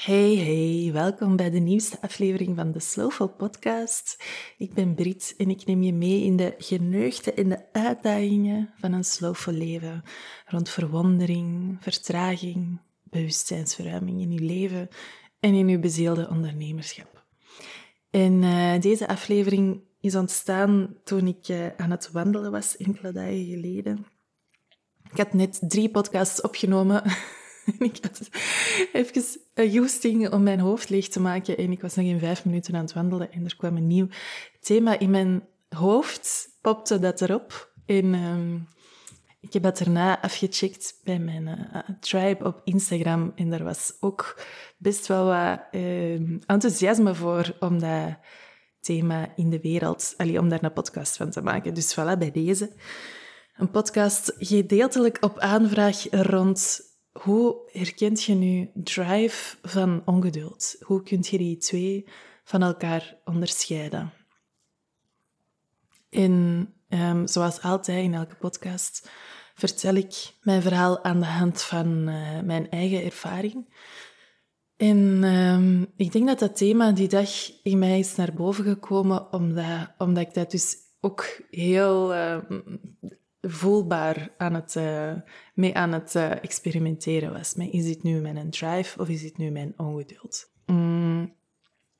Hey, hey, welkom bij de nieuwste aflevering van de Slowful Podcast. Ik ben Brit en ik neem je mee in de geneugten en de uitdagingen van een slowful leven. Rond verwondering, vertraging, bewustzijnsverruiming in je leven en in je bezielde ondernemerschap. En uh, deze aflevering is ontstaan toen ik uh, aan het wandelen was enkele dagen geleden. Ik had net drie podcasts opgenomen ik had even een goesting om mijn hoofd leeg te maken en ik was nog in vijf minuten aan het wandelen en er kwam een nieuw thema in mijn hoofd, popte dat erop. En um, ik heb dat daarna afgecheckt bij mijn uh, tribe op Instagram en daar was ook best wel wat uh, enthousiasme voor om dat thema in de wereld, allee, om daar een podcast van te maken. Dus voilà, bij deze. Een podcast gedeeltelijk op aanvraag rond hoe herkent je nu drive van ongeduld? Hoe kun je die twee van elkaar onderscheiden? En um, zoals altijd in elke podcast vertel ik mijn verhaal aan de hand van uh, mijn eigen ervaring. En um, ik denk dat dat thema die dag in mij is naar boven gekomen, omdat, omdat ik dat dus ook heel uh, voelbaar aan het, uh, mee aan het uh, experimenteren was. Met, is dit nu mijn drive of is dit nu mijn ongeduld? Mm.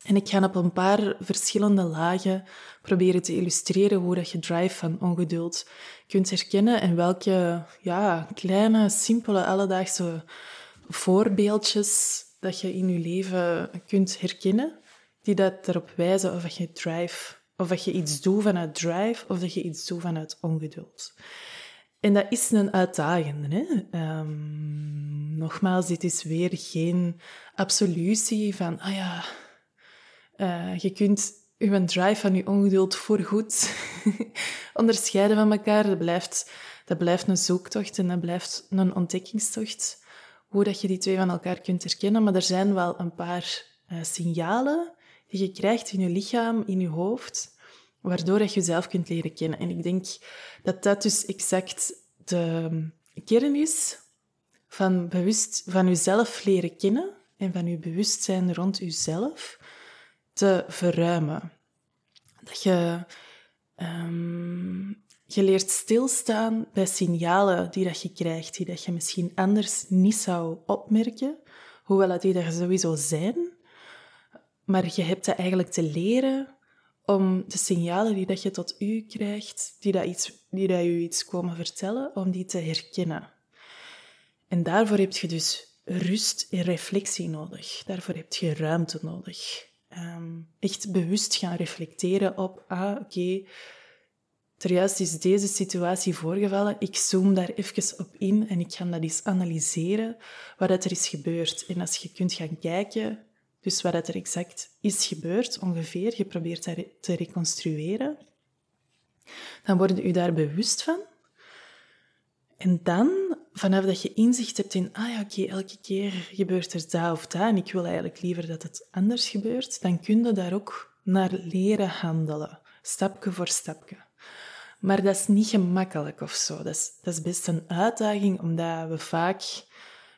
En ik ga op een paar verschillende lagen proberen te illustreren hoe dat je drive van ongeduld kunt herkennen en welke ja, kleine, simpele, alledaagse voorbeeldjes dat je in je leven kunt herkennen, die dat erop wijzen of je drive of dat je iets doet vanuit drive, of dat je iets doet vanuit ongeduld. En dat is een uitdagende. Hè? Um, nogmaals, dit is weer geen absolutie van, ah ja, uh, je kunt je drive van je ongeduld voorgoed onderscheiden van elkaar. Dat blijft, dat blijft een zoektocht en dat blijft een ontdekkingstocht. Hoe dat je die twee van elkaar kunt herkennen. Maar er zijn wel een paar uh, signalen die je krijgt in je lichaam, in je hoofd, waardoor je jezelf kunt leren kennen. En ik denk dat dat dus exact de kern is van, bewust, van jezelf leren kennen en van je bewustzijn rond jezelf te verruimen. Dat je, um, je leert stilstaan bij signalen die dat je krijgt, die dat je misschien anders niet zou opmerken, hoewel dat die er sowieso zijn. Maar je hebt dat eigenlijk te leren om de signalen die dat je tot u krijgt, die dat, iets, die dat je iets komen vertellen, om die te herkennen. En daarvoor heb je dus rust en reflectie nodig. Daarvoor heb je ruimte nodig. Um, echt bewust gaan reflecteren op, ah, oké, okay, is deze situatie voorgevallen. Ik zoom daar even op in en ik ga dat eens analyseren wat er is gebeurd. En als je kunt gaan kijken dus wat er exact is gebeurd, ongeveer, je probeert dat te reconstrueren. Dan word je daar bewust van. En dan, vanaf dat je inzicht hebt in, ah ja, oké, elke keer gebeurt er dat of dat, en ik wil eigenlijk liever dat het anders gebeurt, dan kun je daar ook naar leren handelen, stapje voor stapje. Maar dat is niet gemakkelijk of zo. Dat is, dat is best een uitdaging, omdat we vaak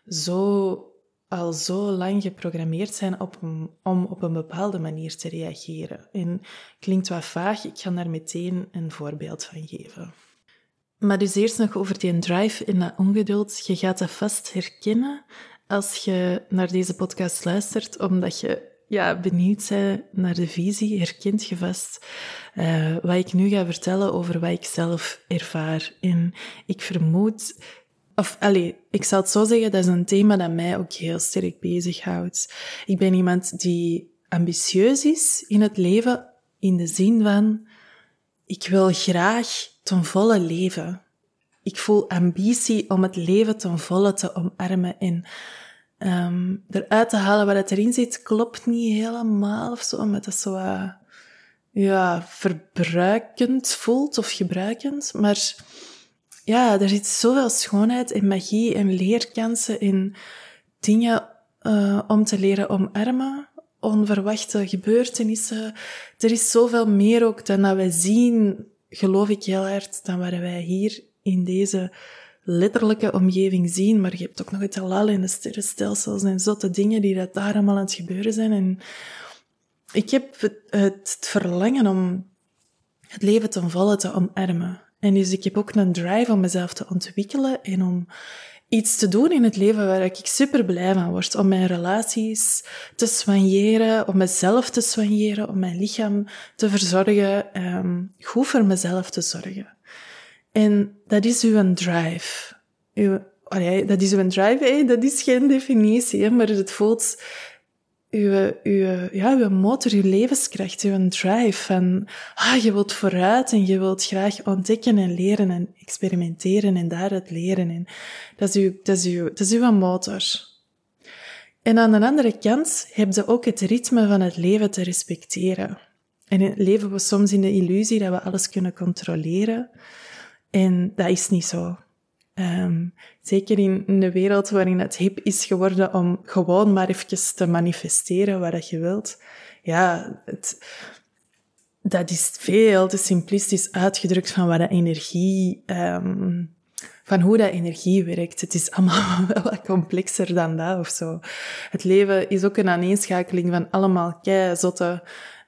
zo al zo lang geprogrammeerd zijn op om op een bepaalde manier te reageren. En klinkt wat vaag, ik ga daar meteen een voorbeeld van geven. Maar dus eerst nog over die drive en dat ongeduld. Je gaat dat vast herkennen als je naar deze podcast luistert, omdat je ja, benieuwd bent naar de visie, herkent je vast uh, wat ik nu ga vertellen over wat ik zelf ervaar. En ik vermoed of, allee, ik zal het zo zeggen, dat is een thema dat mij ook heel sterk bezighoudt. Ik ben iemand die ambitieus is in het leven, in de zin van, ik wil graag ten volle leven. Ik voel ambitie om het leven ten volle te omarmen en um, eruit te halen wat erin zit, klopt niet helemaal of zo, omdat dat zo uh, ja, verbruikend voelt of gebruikend. Maar ja, er zit zoveel schoonheid en magie en leerkansen in dingen uh, om te leren omarmen, onverwachte gebeurtenissen. Er is zoveel meer ook dan dat wij zien, geloof ik heel hard, dan wat wij hier in deze letterlijke omgeving zien, maar je hebt ook nog het halal en de sterrenstelsels en zotte dingen die dat daar allemaal aan het gebeuren zijn. En ik heb het, het verlangen om het leven ten volle te omarmen. En dus ik heb ook een drive om mezelf te ontwikkelen en om iets te doen in het leven waar ik super blij van word. Om mijn relaties te soigneren, om mezelf te soigneren, om mijn lichaam te verzorgen, um, goed voor mezelf te zorgen. En dat is uw drive. Uw, dat is uw drive, dat is geen definitie, maar het voelt uw, uw, ja, uw motor, uw levenskracht, uw drive. Van, ah, je wilt vooruit en je wilt graag ontdekken en leren en experimenteren en daaruit leren. En dat, is uw, dat, is uw, dat is uw motor. En aan de andere kant heb je ook het ritme van het leven te respecteren. En leven we soms in de illusie dat we alles kunnen controleren. En dat is niet zo. Um, zeker in een wereld waarin het hip is geworden om gewoon maar even te manifesteren wat je wilt. Ja, het, dat is veel te simplistisch uitgedrukt van wat de energie, um, van hoe dat energie werkt. Het is allemaal wel wat complexer dan dat of zo. Het leven is ook een aaneenschakeling van allemaal kei zotte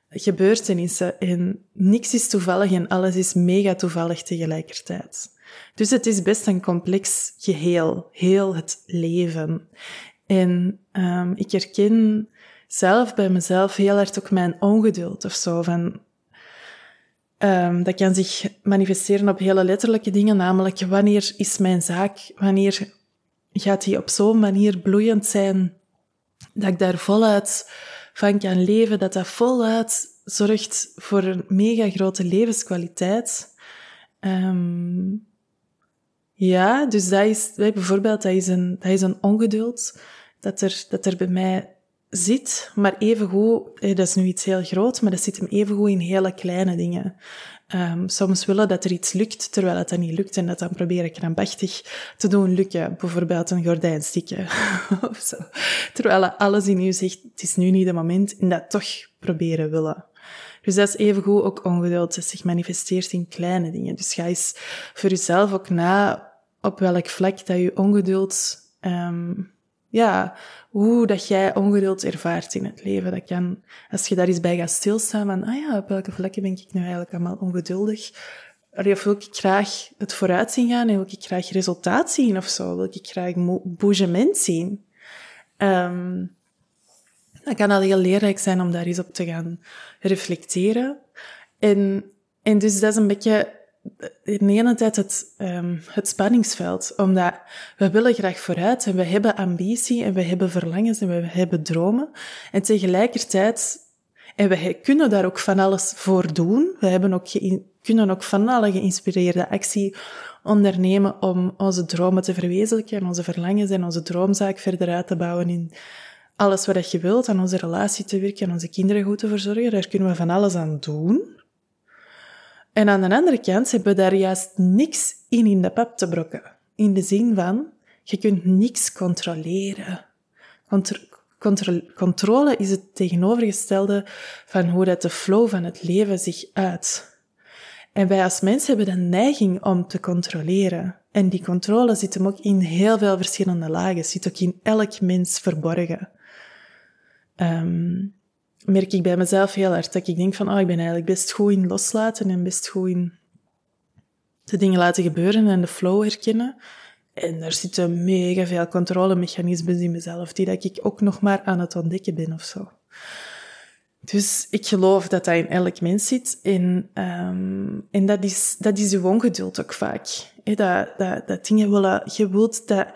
gebeurtenissen en niks is toevallig en alles is mega toevallig tegelijkertijd. Dus het is best een complex geheel, heel het leven. En um, ik herken zelf bij mezelf heel erg ook mijn ongeduld of zo. Van, um, dat kan zich manifesteren op hele letterlijke dingen, namelijk wanneer is mijn zaak, wanneer gaat die op zo'n manier bloeiend zijn dat ik daar voluit van kan leven, dat dat voluit zorgt voor een mega grote levenskwaliteit. Um, ja, dus dat is, bijvoorbeeld, dat is een, dat is een ongeduld dat er, dat er bij mij zit, maar evengoed, dat is nu iets heel groot, maar dat zit hem evengoed in hele kleine dingen. Um, soms willen dat er iets lukt, terwijl het dan niet lukt, en dat dan probeer ik krampachtig te doen lukken. Bijvoorbeeld een gordijn stikken, of zo. Terwijl alles in u zegt, het is nu niet het moment, en dat toch proberen willen. Dus dat is evengoed ook ongeduld dat zich manifesteert in kleine dingen. Dus ga eens voor jezelf ook na op welk vlak dat je ongeduld, um, ja, hoe dat jij ongeduld ervaart in het leven. Dat kan, als je daar eens bij gaat stilstaan van, ah ja, op welke vlakken ben ik nu eigenlijk allemaal ongeduldig? Of wil ik graag het vooruit zien gaan en wil ik graag resultaat zien of zo? Wil ik graag bougement zien? Um, dat kan al heel leerrijk zijn om daar eens op te gaan reflecteren. En, en dus dat is een beetje in de ene tijd het, um, het spanningsveld. Omdat we willen graag vooruit en we hebben ambitie en we hebben verlangens en we hebben dromen. En tegelijkertijd, en we kunnen daar ook van alles voor doen. We hebben ook kunnen ook van alle geïnspireerde actie ondernemen om onze dromen te verwezenlijken en onze verlangens en onze droomzaak verder uit te bouwen in alles wat je wilt, aan onze relatie te werken, aan onze kinderen goed te verzorgen, daar kunnen we van alles aan doen. En aan de andere kant hebben we daar juist niks in in de pap te brokken. In de zin van, je kunt niks controleren. controle is het tegenovergestelde van hoe dat de flow van het leven zich uit. En wij als mensen hebben de neiging om te controleren. En die controle zit hem ook in heel veel verschillende lagen, zit ook in elk mens verborgen um, merk ik bij mezelf heel erg dat ik denk van, oh, ik ben eigenlijk best goed in loslaten en best goed in de dingen laten gebeuren en de flow herkennen. En er zitten mega veel controlemechanismen in mezelf, die dat ik ook nog maar aan het ontdekken ben of zo. Dus ik geloof dat dat in elk mens zit. En, um, en dat, is, dat is uw ongeduld ook vaak. Dat, dat, dat dingen willen, je wilt dat,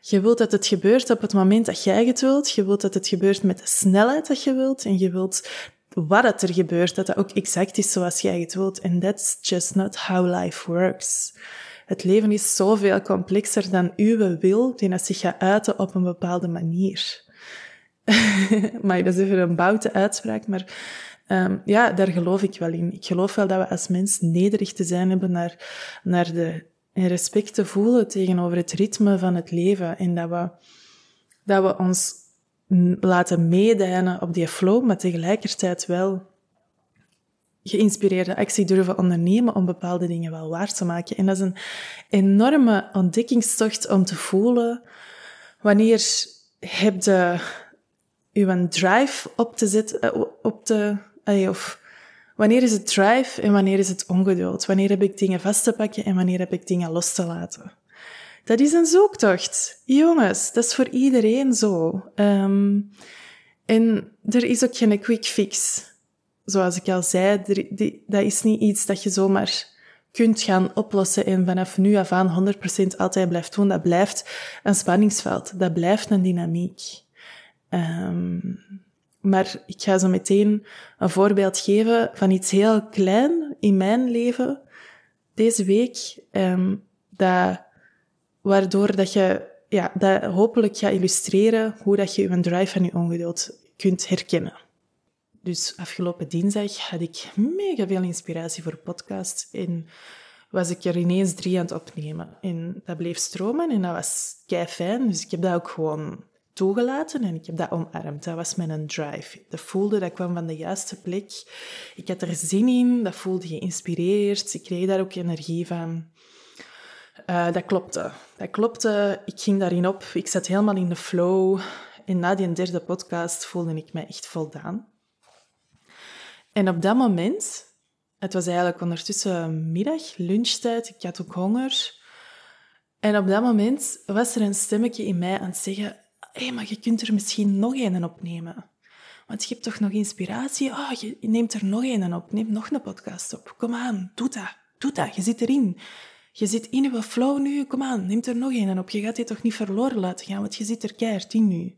je wilt dat het gebeurt op het moment dat jij het wilt. Je wilt dat het gebeurt met de snelheid dat je wilt. En je wilt wat het er gebeurt, dat dat ook exact is zoals jij het wilt. And that's just not how life works. Het leven is zoveel complexer dan uw wil, die dat zich gaat uiten op een bepaalde manier. maar dat is even een boute uitspraak, maar um, ja, daar geloof ik wel in. Ik geloof wel dat we als mens nederig te zijn hebben naar, naar de en respect te voelen tegenover het ritme van het leven en dat we, dat we ons laten meedijnen op die flow, maar tegelijkertijd wel geïnspireerde actie durven ondernemen om bepaalde dingen wel waar te maken. En dat is een enorme ontdekkingstocht om te voelen wanneer heb je uw drive op te zetten, eh, op te, of wanneer is het drive en wanneer is het ongeduld? Wanneer heb ik dingen vast te pakken en wanneer heb ik dingen los te laten? Dat is een zoektocht. Jongens, dat is voor iedereen zo. Ehm, en er is ook geen quick fix. Zoals ik al zei, dat is niet iets dat je zomaar kunt gaan oplossen en vanaf nu af aan 100% altijd blijft doen. Dat blijft een spanningsveld. Dat blijft een dynamiek. Um, maar ik ga zo meteen een voorbeeld geven van iets heel klein in mijn leven deze week, um, dat, waardoor dat je ja, dat hopelijk gaat illustreren hoe dat je je drive en je ongeduld kunt herkennen. Dus afgelopen dinsdag had ik mega veel inspiratie voor podcasts en was ik er ineens drie aan het opnemen. En dat bleef stromen en dat was kei fijn, dus ik heb dat ook gewoon toegelaten en ik heb dat omarmd. Dat was mijn drive. Dat voelde, dat kwam van de juiste plek. Ik had er zin in, dat voelde geïnspireerd. Ik kreeg daar ook energie van. Uh, dat klopte. Dat klopte. Ik ging daarin op. Ik zat helemaal in de flow. En na die derde podcast voelde ik me echt voldaan. En op dat moment, het was eigenlijk ondertussen middag, lunchtijd, ik had ook honger. En op dat moment was er een stemmetje in mij aan het zeggen: hey, maar je kunt er misschien nog een opnemen. Want je hebt toch nog inspiratie? Oh, je neemt er nog een op. Neem nog een podcast op. Kom aan, doe dat. Doe dat. Je zit erin. Je zit in uw flow nu. Kom aan, neem er nog een op. Je gaat je toch niet verloren laten gaan, want je zit er keihard in nu.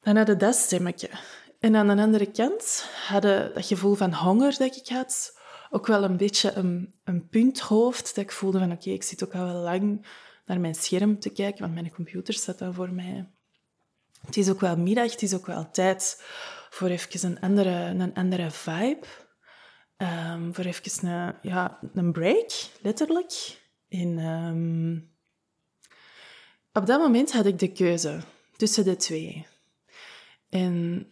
Dan hadden dat stemmetje. En aan de andere kant hadden dat gevoel van honger dat ik had, ook wel een beetje een, een punthoofd. Dat ik voelde van, oké, ik zit ook al wel lang naar mijn scherm te kijken, want mijn computer staat dan voor mij. Het is ook wel middag, het is ook wel tijd voor even een andere, een andere vibe. Um, voor even een, ja, een break, letterlijk. En um, op dat moment had ik de keuze tussen de twee. En,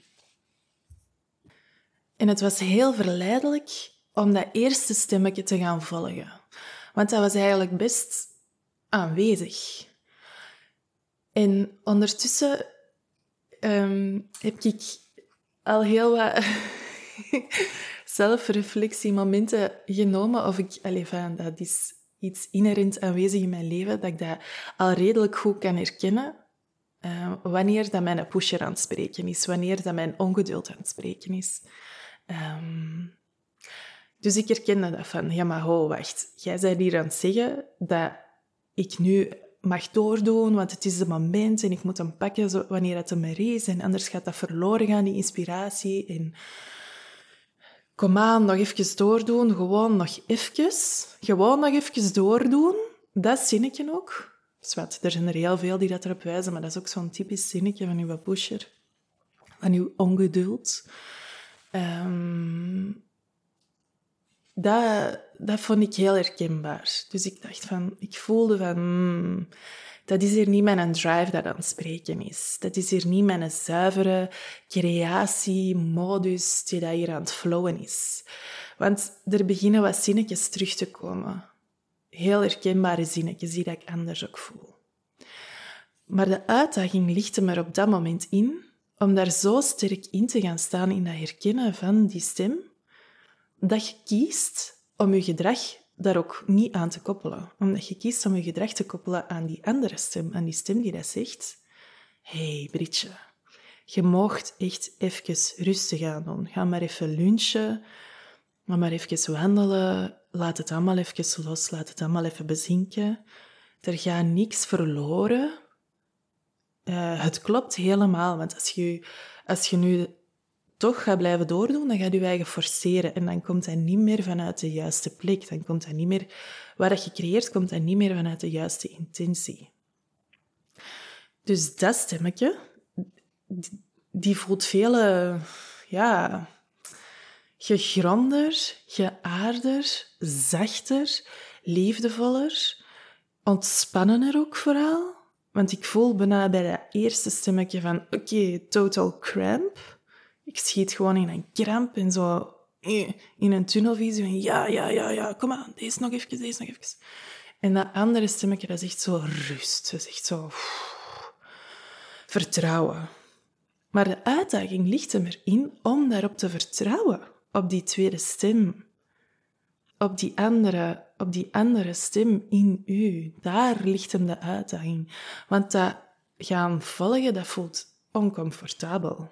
en het was heel verleidelijk om dat eerste stemmetje te gaan volgen. Want dat was eigenlijk best aanwezig. En ondertussen um, heb ik al heel wat zelfreflectiemomenten genomen. Of ik, allez, van, dat is iets inherent aanwezig in mijn leven, dat ik dat al redelijk goed kan herkennen. Uh, wanneer dat mijn pusher aan het spreken is, wanneer dat mijn ongeduld aan het spreken is. Um, dus ik herkende dat van, ja maar ho, wacht. Jij bent hier aan het zeggen dat ik nu mag doordoen, want het is het moment en ik moet hem pakken wanneer het er is. En anders gaat dat verloren gaan, die inspiratie. En kom aan, nog even doordoen. Gewoon nog even. Gewoon nog even doordoen. Dat zinnetje ook. Zwat, er zijn er heel veel die dat erop wijzen, maar dat is ook zo'n typisch zinnetje van uw pusher. Van uw ongeduld. Um, dat, dat vond ik heel herkenbaar. Dus ik dacht van, ik voelde van, hmm, dat is hier niet mijn drive dat aan het spreken is. Dat is hier niet mijn zuivere creatiemodus die dat hier aan het flowen is. Want er beginnen wat zinnetjes terug te komen. Heel herkenbare zinnetjes die dat ik anders ook voel. Maar de uitdaging ligt er op dat moment in om daar zo sterk in te gaan staan in dat herkennen van die stem, dat je kiest om je gedrag daar ook niet aan te koppelen. Omdat je kiest om je gedrag te koppelen aan die andere stem, aan die stem die dat zegt, hey Britje, je mocht echt even rustig aan doen. Ga maar even lunchen, ga maar even wandelen, laat het allemaal even los, laat het allemaal even bezinken. Er gaat niks verloren. Uh, het klopt helemaal, want als je, als je nu toch gaat blijven doordoen, dan gaat je eigen forceren. En dan komt hij niet meer vanuit de juiste plek. Dan komt hij niet meer... Wat je creëert, komt hij niet meer vanuit de juiste intentie. Dus dat stemmetje, die voelt veel... Ja, gegronder, geaarder, zachter, liefdevoller, ontspannender ook vooral. Want ik voel bijna bij dat eerste stemmetje van, oké, total cramp ik schiet gewoon in een kramp en zo in een tunnelvisie ja, ja, ja, ja, kom aan, deze nog even, deze nog even. En dat andere stemmetje, dat zo rust. Is echt zo vertrouwen. Maar de uitdaging ligt er erin om daarop te vertrouwen, op die tweede stem. Op die andere, op die andere stem in u. Daar ligt hem de uitdaging. Want dat gaan volgen, dat voelt oncomfortabel.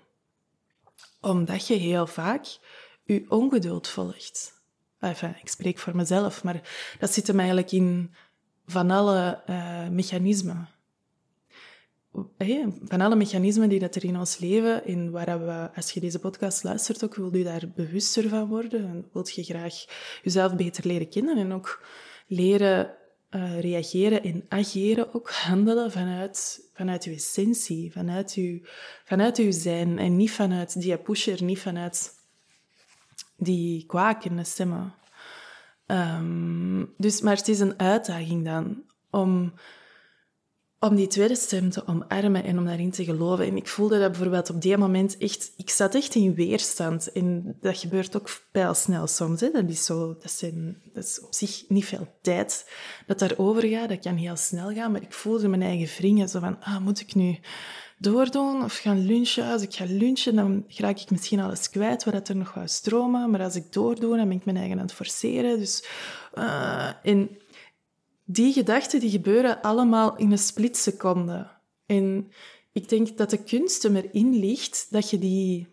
Omdat je heel vaak je ongeduld volgt. Enfin, ik spreek voor mezelf, maar dat zit hem eigenlijk in van alle uh, mechanismen. van alle mechanismen die dat er in ons leven, in waar we, als je deze podcast luistert, ook wil je daar bewuster van worden. En wilt je graag jezelf beter leren kennen en ook leren uh, reageren en ageren, ook handelen vanuit, vanuit je essentie, vanuit je, vanuit je zijn en niet vanuit die pusher, niet vanuit die kwakende stemmen. Um, dus, maar het is een uitdaging dan om, om die tweede stem te omarmen en om daarin te geloven. En ik voelde dat bijvoorbeeld op die moment echt... Ik zat echt in weerstand. En dat gebeurt ook pijlsnel soms. Hè. Dat, is zo, dat, op zich niet veel tijd dat daarover gaat. Dat kan heel snel gaan. Maar ik voelde mijn eigen wringen. Zo van, ah, moet ik nu doordoen of gaan lunchen. Als ik ga lunchen, dan raak ik misschien alles kwijt wat er nog gaat stromen. Maar als ik doordoe, dan ben ik mijn eigen aan het forceren. Dus, uh, die gedachten die gebeuren allemaal in een splitseconde. En ik denk dat de kunst erin ligt dat je die,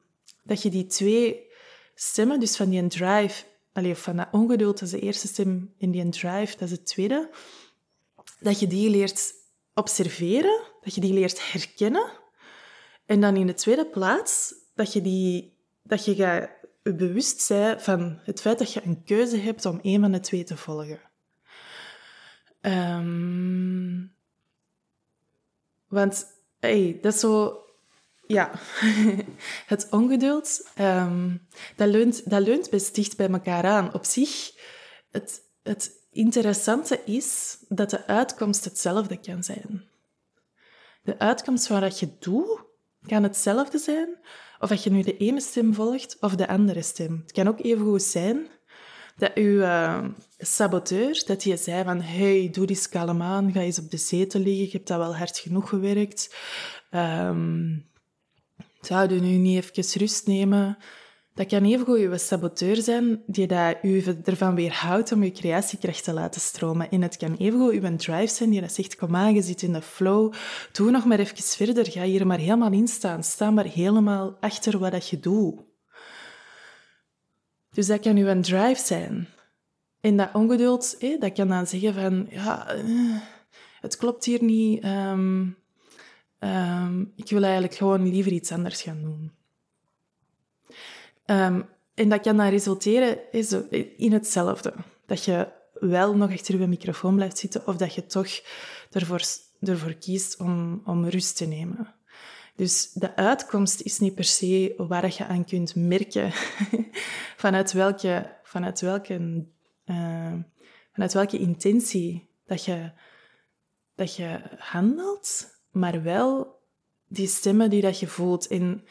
dat je die twee stemmen, dus van die drive, allez, van dat ongeduld, dat is de eerste stem, en die drive, dat is de tweede, dat je die leert observeren, dat je die leert herkennen. En dan in de tweede plaats, dat je, die, dat je gaat bewust zijn van het feit dat je een keuze hebt om een van de twee te volgen. Um, want, hey, dat is zo... Ja, het ongeduld, um, dat, leunt, dat leunt best dicht bij elkaar aan. Op zich, het, het interessante is dat de uitkomst hetzelfde kan zijn. De uitkomst van wat je doet, kan hetzelfde zijn, of dat je nu de ene stem volgt of de andere stem. Het kan ook even goed zijn dat uw uh, saboteur, dat je zei van hey, doe die kalm aan, ga eens op de zetel liggen, je hebt dat wel hard genoeg gewerkt. Um, zou je nu niet even rust nemen? Dat kan evengoed je saboteur zijn die dat u ervan weerhoudt om je creatiekracht te laten stromen. En het kan evengoed uw drive zijn die dat zegt, kom aan, je zit in de flow, doe nog maar even verder, ga hier maar helemaal in staan, sta maar helemaal achter wat dat je doet. Dus dat kan uw drive zijn. En dat ongeduld, dat kan dan zeggen van, ja, eh, het klopt hier niet, um, ik wil eigenlijk gewoon liever iets anders gaan doen. Um, en dat kan dan resulteren in hetzelfde. Dat je wel nog achter je microfoon blijft zitten of dat je toch ervoor, ervoor kiest om, om rust te nemen. Dus de uitkomst is niet per se waar je aan kunt merken vanuit welke, vanuit welke, uh, vanuit welke intentie dat je, dat je handelt, maar wel die stemmen die dat je voelt. En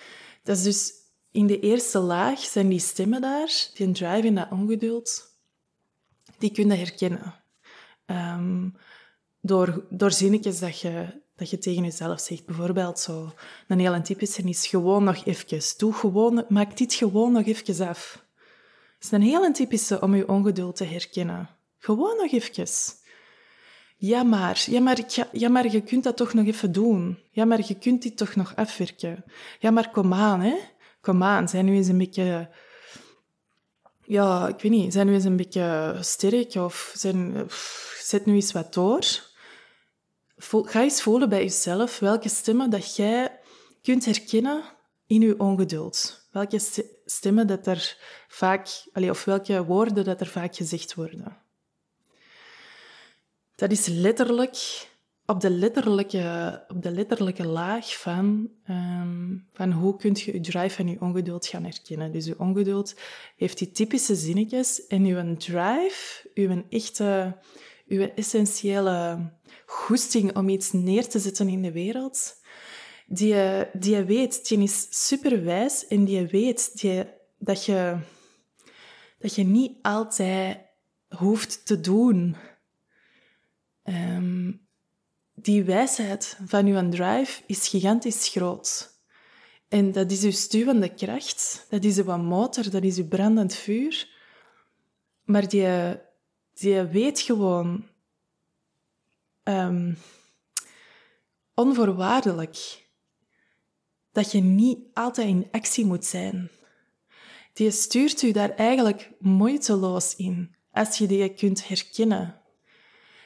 dat is dus in de eerste laag zijn die stemmen daar, die drive en dat ongeduld, die kunnen herkennen. Um, door, door zinnetjes dat je, dat je tegen jezelf zegt. Bijvoorbeeld zo, een heel typische is gewoon nog even. Doe gewoon, maak dit gewoon nog even af. Dat is een heel typische om je ongeduld te herkennen. Gewoon nog even. Ja maar, ja, maar, ja, maar je kunt dat toch nog even doen. Ja, maar je kunt dit toch nog afwerken. Ja, maar kom aan, hè kom aan, zijn nu eens een beetje... Ja, ik weet niet, zijn nu eens een beetje sterk of zijn, zet nu eens wat door. Ga eens voelen bij jezelf welke stemmen dat jij kunt herkennen in je ongeduld. Welke stemmen dat er vaak, of welke woorden dat er vaak gezegd worden. Dat is letterlijk op de letterlijke, op de letterlijke laag van, um, van hoe kun je je drive en je ongeduld gaan herkennen. Dus je ongeduld heeft die typische zinnetjes en je drive, je echte, je essentiële goesting om iets neer te zetten in de wereld, die, die je weet, die is superwijs en die weet die, dat je dat je niet altijd hoeft te doen. Um, die wijsheid van uw drive is gigantisch groot. En dat is uw stuwende kracht, dat is uw motor, dat is uw brandend vuur. Maar die, die weet gewoon um, onvoorwaardelijk dat je niet altijd in actie moet zijn. Die stuurt u daar eigenlijk moeiteloos in, als je die kunt herkennen.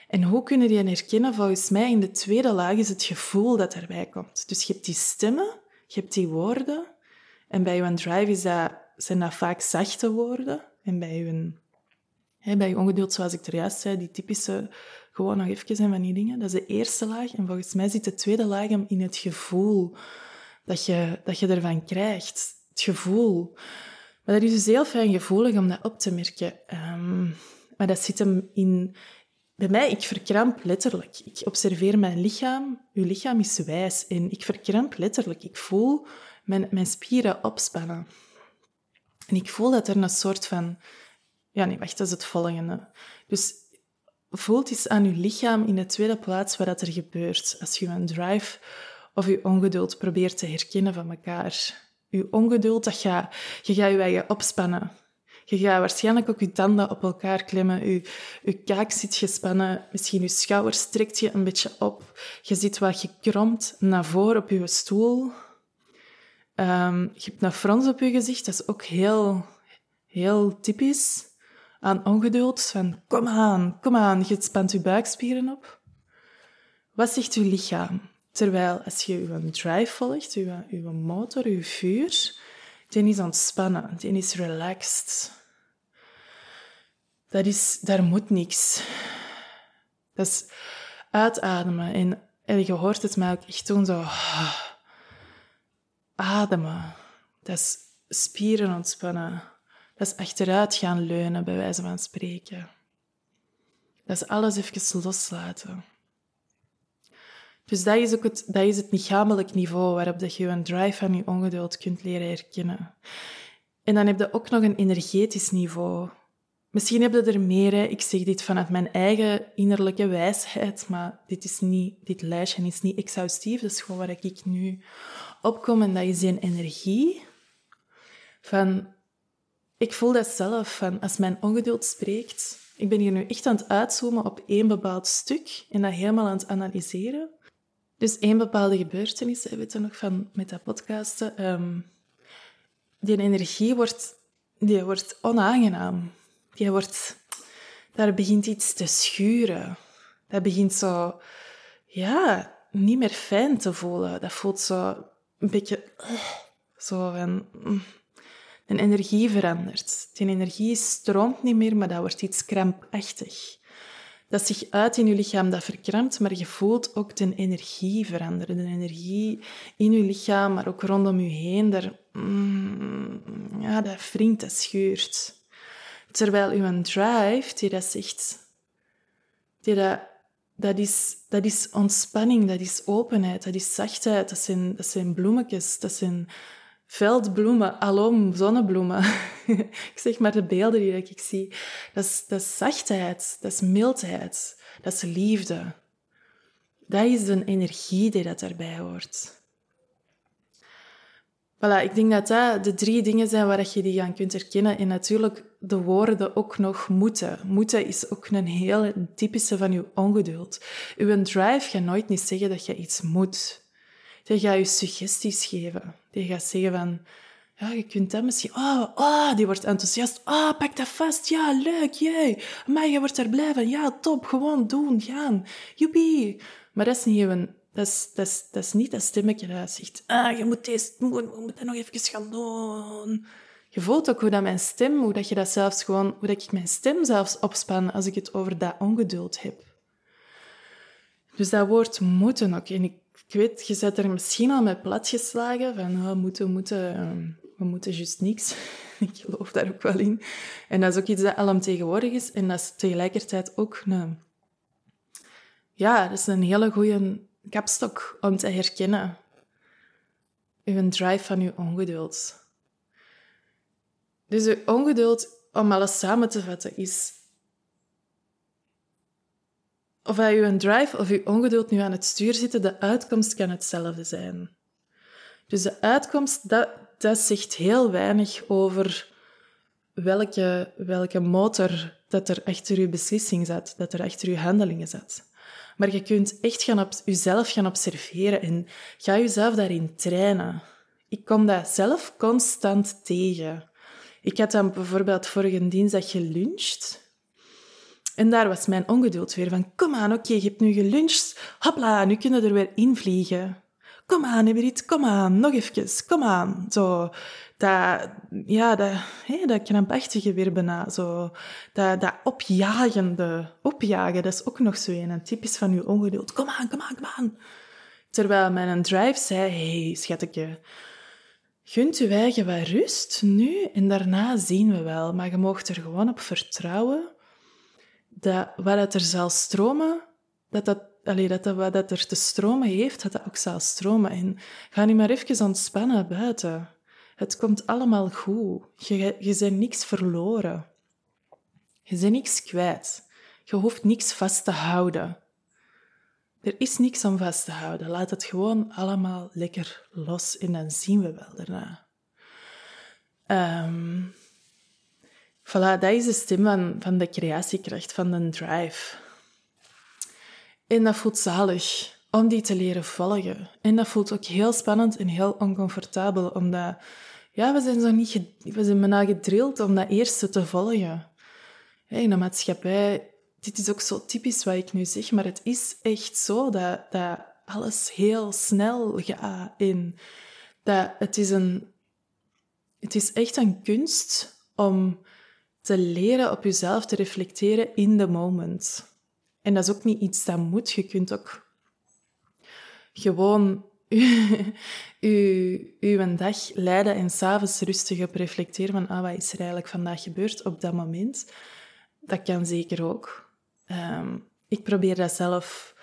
En hoe kunnen die herkennen? Volgens mij in de tweede laag is het gevoel dat erbij komt. Dus je hebt die stemmen, je hebt die woorden. En bij je drive is dat, zijn dat vaak zachte woorden. En bij je, bij ongeduld, zoals ik er juist zei, die typische, gewoon nog even zijn van die dingen. Dat is de eerste laag. En volgens mij zit de tweede laag in het gevoel dat je, dat je ervan krijgt. Het gevoel. Maar dat is dus heel fijn gevoelig om dat op te merken. Um, maar dat zit hem in, bij mij, ik verkramp letterlijk. Ik observeer mijn lichaam. Uw lichaam is wijs en ik verkramp letterlijk. Ik voel mijn, mijn spieren opspannen. En ik voel dat er een soort van... Ja, nee, wacht, dat is het volgende. Dus voelt eens aan uw lichaam in de tweede plaats wat er gebeurt als je een drive of je ongeduld probeert te herkennen van elkaar. Uw ongeduld, dat gaat, je gaat je opspannen. Je gaat waarschijnlijk ook je tanden op elkaar klemmen. Je, je kaak zit gespannen. Misschien je schouders trekt je een beetje op. Je zit wat gekromd naar voren op je stoel. Um, je hebt een frons op je gezicht. Dat is ook heel, heel typisch aan ongeduld. Van, kom aan, kom aan. Je spant je buikspieren op. Wat zegt je lichaam? Terwijl als je je drive volgt, je, je motor, je vuur, die is ontspannen, die is relaxed. Dat is, daar moet niks. Dat is uitademen. En, en je hoort het mij ook echt doen, zo... Ademen. Dat is spieren ontspannen. Dat is achteruit gaan leunen, bij wijze van spreken. Dat is alles even loslaten. Dus dat is ook het, dat is het lichamelijk niveau waarop dat je een drive van je ongeduld kunt leren herkennen. En dan heb je ook nog een energetisch niveau. Misschien heb je er meer. Ik zeg dit vanuit mijn eigen innerlijke wijsheid, maar dit, is niet, dit lijstje is niet exhaustief. Dat is gewoon waar ik nu opkom. En dat is een energie van... Ik voel dat zelf, van als mijn ongeduld spreekt... Ik ben hier nu echt aan het uitzoomen op één bepaald stuk en dat helemaal aan het analyseren. Dus één bepaalde gebeurtenis, weet je nog van met dat podcasten, um, die energie wordt, die wordt onaangenaam. Die wordt, daar begint iets te schuren. Dat begint zo, ja, niet meer fijn te voelen. Dat voelt zo een beetje, zo van, mm. De energie verandert. Die energie stroomt niet meer, maar dat wordt iets krampachtig dat zich uit in je lichaam, dat verkrampt, maar je voelt ook de energie veranderen. De energie in je lichaam, maar ook rondom je heen, daar, mm, ja, dat wringt, dat scheurt. Terwijl uw drive, die dat zegt, die dat, dat, is, dat is ontspanning, dat is openheid, dat is zachtheid, dat zijn, dat zijn bloemetjes, dat zijn veldbloemen, alom, zonnebloemen. ik zeg maar de beelden die ik zie. Dat is, dat zachtheid, dat is mildheid, dat is liefde. Dat is de energie die dat erbij hoort. Voilà, ik denk dat dat de drie dingen zijn waar je die aan kunt herkennen. En natuurlijk de woorden ook nog moeten. Moeten is ook een heel typische van je ongeduld. Uw drive gaat nooit niet zeggen dat je iets moet die gaat je suggesties geven. Die gaat zeggen van, ja, je kunt dat misschien... Oh, die wordt enthousiast. Oh, pak dat vast. Ja, leuk, jij. Maar je wordt er blij van. Ja, top, gewoon doen, gaan. Joepie. Maar dat is niet even... Dat is, dat is, dat niet dat stemmetje dat zegt, ah, je moet deze doen, we moeten nog even gaan doen. Je voelt ook hoe dat mijn stem, hoe dat je dat zelfs gewoon, hoe dat ik mijn stem zelfs opspan als ik het over dat ongeduld heb. Dus dat woord moeten ook. En ik ik weet, je zet er misschien al met platgeslagen van oh, moeten, moeten, ehm, we moeten juist niks. ik geloof daar ook wel in. En dat is ook iets dat alomtegenwoordig is. En dat is tegelijkertijd ook een... Ja, dat is een hele goede kapstok om te herkennen. Uw drive van uw ongeduld. Dus uw ongeduld om alles samen te vatten, is of hij je drive of je ongeduld nu aan het stuur zitten, de uitkomst kan hetzelfde zijn. Dus de uitkomst, dat, dat zegt heel weinig over welke, welke motor dat er achter je beslissing zat, dat er achter je handelingen zat. Maar je kunt echt gaan op, jezelf gaan observeren en ga jezelf daarin trainen. Ik kom dat zelf constant tegen. Ik had dan bijvoorbeeld vorige dinsdag geluncht. En daar was mijn ongeduld weer van, kom aan, oké, je hebt nu geluncht. Hopla, nu kunnen we er weer invliegen. Kom aan, Eberit, kom aan, nog even, kom aan. Zo, dat, ja, dat, hé, dat krampachtige weer bijna. Zo, dat, dat opjagende, opjagen, dat is ook nog zo een, typisch van uw ongeduld. Kom aan, kom aan, kom aan. Terwijl mijn drive zei, hey, schatje, gunt u eigen wat rust nu en daarna zien we wel. Maar je mag er gewoon op vertrouwen dat wat er zal stromen, dat dat, allee, dat, dat wat er te stromen heeft, dat dat ook zal stromen. En ga nu maar even ontspannen buiten. Het komt allemaal goed. Je, je bent niks verloren. Je bent niks kwijt. Je hoeft niks vast te houden. Er is niks om vast te houden. Laat het gewoon allemaal lekker los en dan zien we wel daarna. Um, voilà, dat is de stem van, van de creatiekracht, van de drive. En dat voelt zalig om die te leren volgen. En dat voelt ook heel spannend en heel oncomfortabel, omdat ja, we zijn zo niet we zijn bijna gedrild om dat eerste te volgen. In de maatschappij, dit is ook zo typisch wat ik nu zeg, maar het is echt zo dat, dat alles heel snel gaat in. Dat het, is een, het is echt een kunst om te leren op jezelf te reflecteren in the moment. En dat is ook niet iets dat moet. Je kunt ook gewoon uw dag leiden en s'avonds rustig op reflecteren van ah, wat is er eigenlijk vandaag gebeurd op dat moment. Dat kan zeker ook. Um, ik probeer dat zelf...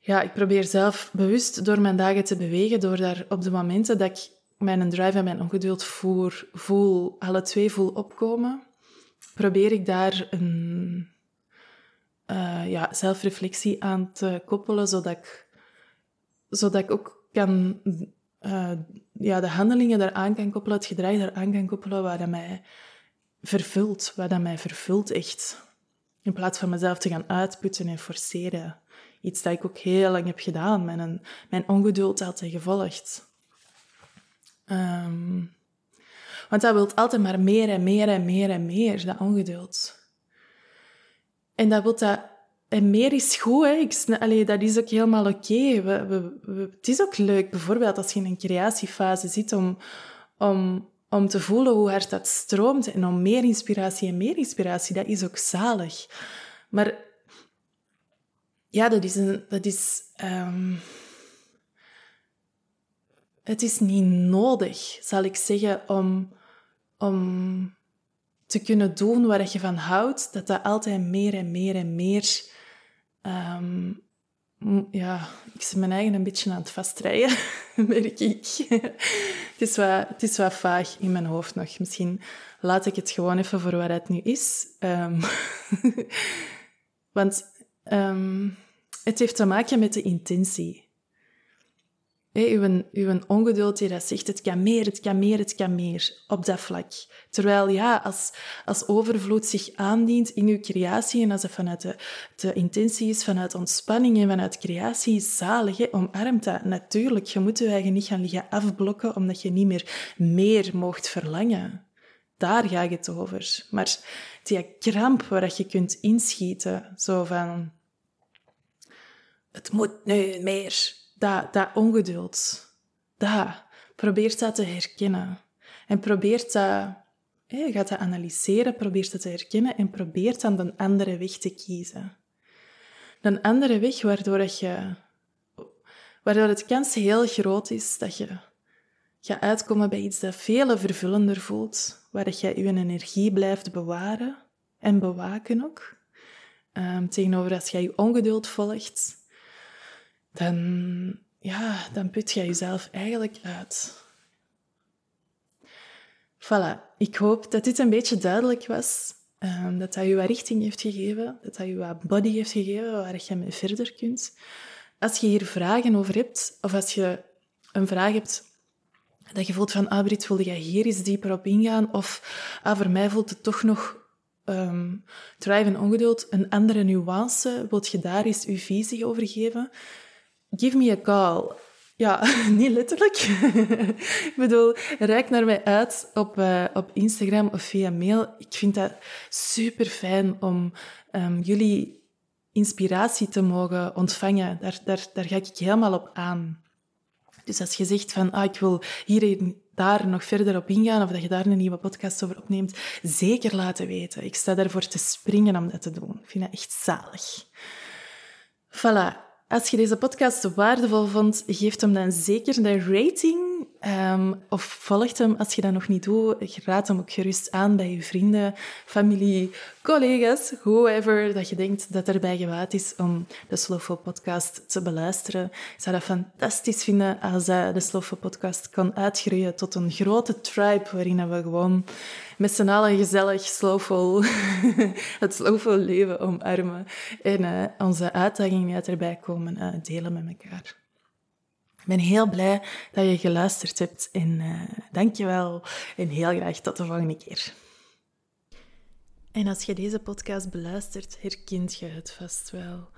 Ja, ik probeer zelf bewust door mijn dagen te bewegen, door daar op de momenten dat ik mijn drive en mijn ongeduld voer, voel, alle twee voel opkomen, probeer ik daar een uh, ja, zelfreflectie aan te koppelen, zodat ik, zodat ik ook kan, uh, ja, de handelingen daaraan kan koppelen, het gedrag daaraan kan koppelen, waar dat mij vervult, waar dat mij vervult echt. In plaats van mezelf te gaan uitputten en forceren. Iets dat ik ook heel lang heb gedaan, mijn, mijn ongeduld altijd gevolgd. Um, want dat wil altijd maar meer en meer en meer en meer, dat ongeduld. En dat wil dat... En meer is goed, hè. Ik, allee, dat is ook helemaal oké. We, het is ook leuk, bijvoorbeeld als je in een creatiefase zit, om, om, om te voelen hoe hard dat stroomt en om meer inspiratie en meer inspiratie. Dat is ook zalig. Maar ja, dat is... Een, dat is um, het is niet nodig, zal ik zeggen, om, om te kunnen doen waar je van houdt, dat dat altijd meer en meer en meer... Um, ja, ik zit mijn eigen een beetje aan het vastrijden, merk ik. het, is wat, het is wat vaag in mijn hoofd nog. Misschien laat ik het gewoon even voor wat het nu is. Um, want um, het heeft te maken met de intentie. Hey, uw, uw ongeduld die dat zegt, het kan meer, het kan meer, het kan meer, op dat vlak. Terwijl ja, als, als overvloed zich aandient in uw creatie en als het vanuit de, de intentie is, vanuit ontspanning en vanuit creatie, zalig, hè, omarmt dat. Natuurlijk, je moet je eigen niet gaan liggen afblokken omdat je niet meer meer mocht verlangen. Daar ga ik het over. Maar die kramp waar je kunt inschieten, zo van... Het moet nu meer dat, dat ongeduld, dat, probeert dat te herkennen. En probeert dat, je gaat dat analyseren, probeert dat te herkennen en probeert dan een andere weg te kiezen. Een andere weg waardoor, je, waardoor het kans heel groot is dat je gaat uitkomen bij iets dat veel vervullender voelt, waar je je energie blijft bewaren en bewaken ook. Um, tegenover als je je ongeduld volgt, dan, ja, dan put je jezelf eigenlijk uit. Voilà, ik hoop dat dit een beetje duidelijk was. Um, dat dat je wat richting heeft gegeven, dat dat je wat body heeft gegeven, waar je mee verder kunt. Als je hier vragen over hebt, of als je een vraag hebt dat je voelt van, ah Brit, wilde jij hier eens dieper op ingaan? Of, ah, voor mij voelt het toch nog drive en ongeduld een andere nuance. Wilt je daar eens je visie over geven? Give me a call. Ja, niet letterlijk. ik bedoel, reik naar mij uit op, uh, op Instagram of via mail. Ik vind dat super fijn om um, jullie inspiratie te mogen ontvangen. Daar, daar, daar ga ik helemaal op aan. Dus als je zegt van, ah, ik wil hier daar nog verder op ingaan of dat je daar een nieuwe podcast over opneemt, zeker laten weten. Ik sta daarvoor te springen om dat te doen. Ik vind dat echt zalig. Voilà. Als je deze podcast waardevol vond, geef hem dan zeker een rating. Um, of volg hem als je dat nog niet doet. Raad hem ook gerust aan bij je vrienden, familie, collega's, whoever dat je denkt dat erbij gewaad is om de Slowful podcast te beluisteren. Ik zou dat fantastisch vinden als de Slowful podcast kan uitgroeien tot een grote tribe waarin we gewoon met z'n allen gezellig slowful, het slowful leven omarmen en uh, onze uitdagingen uit erbij komen uh, delen met elkaar. Ben heel blij dat je geluisterd hebt en uh, dank je wel en heel graag tot de volgende keer. En als je deze podcast beluistert, herkent je het vast wel.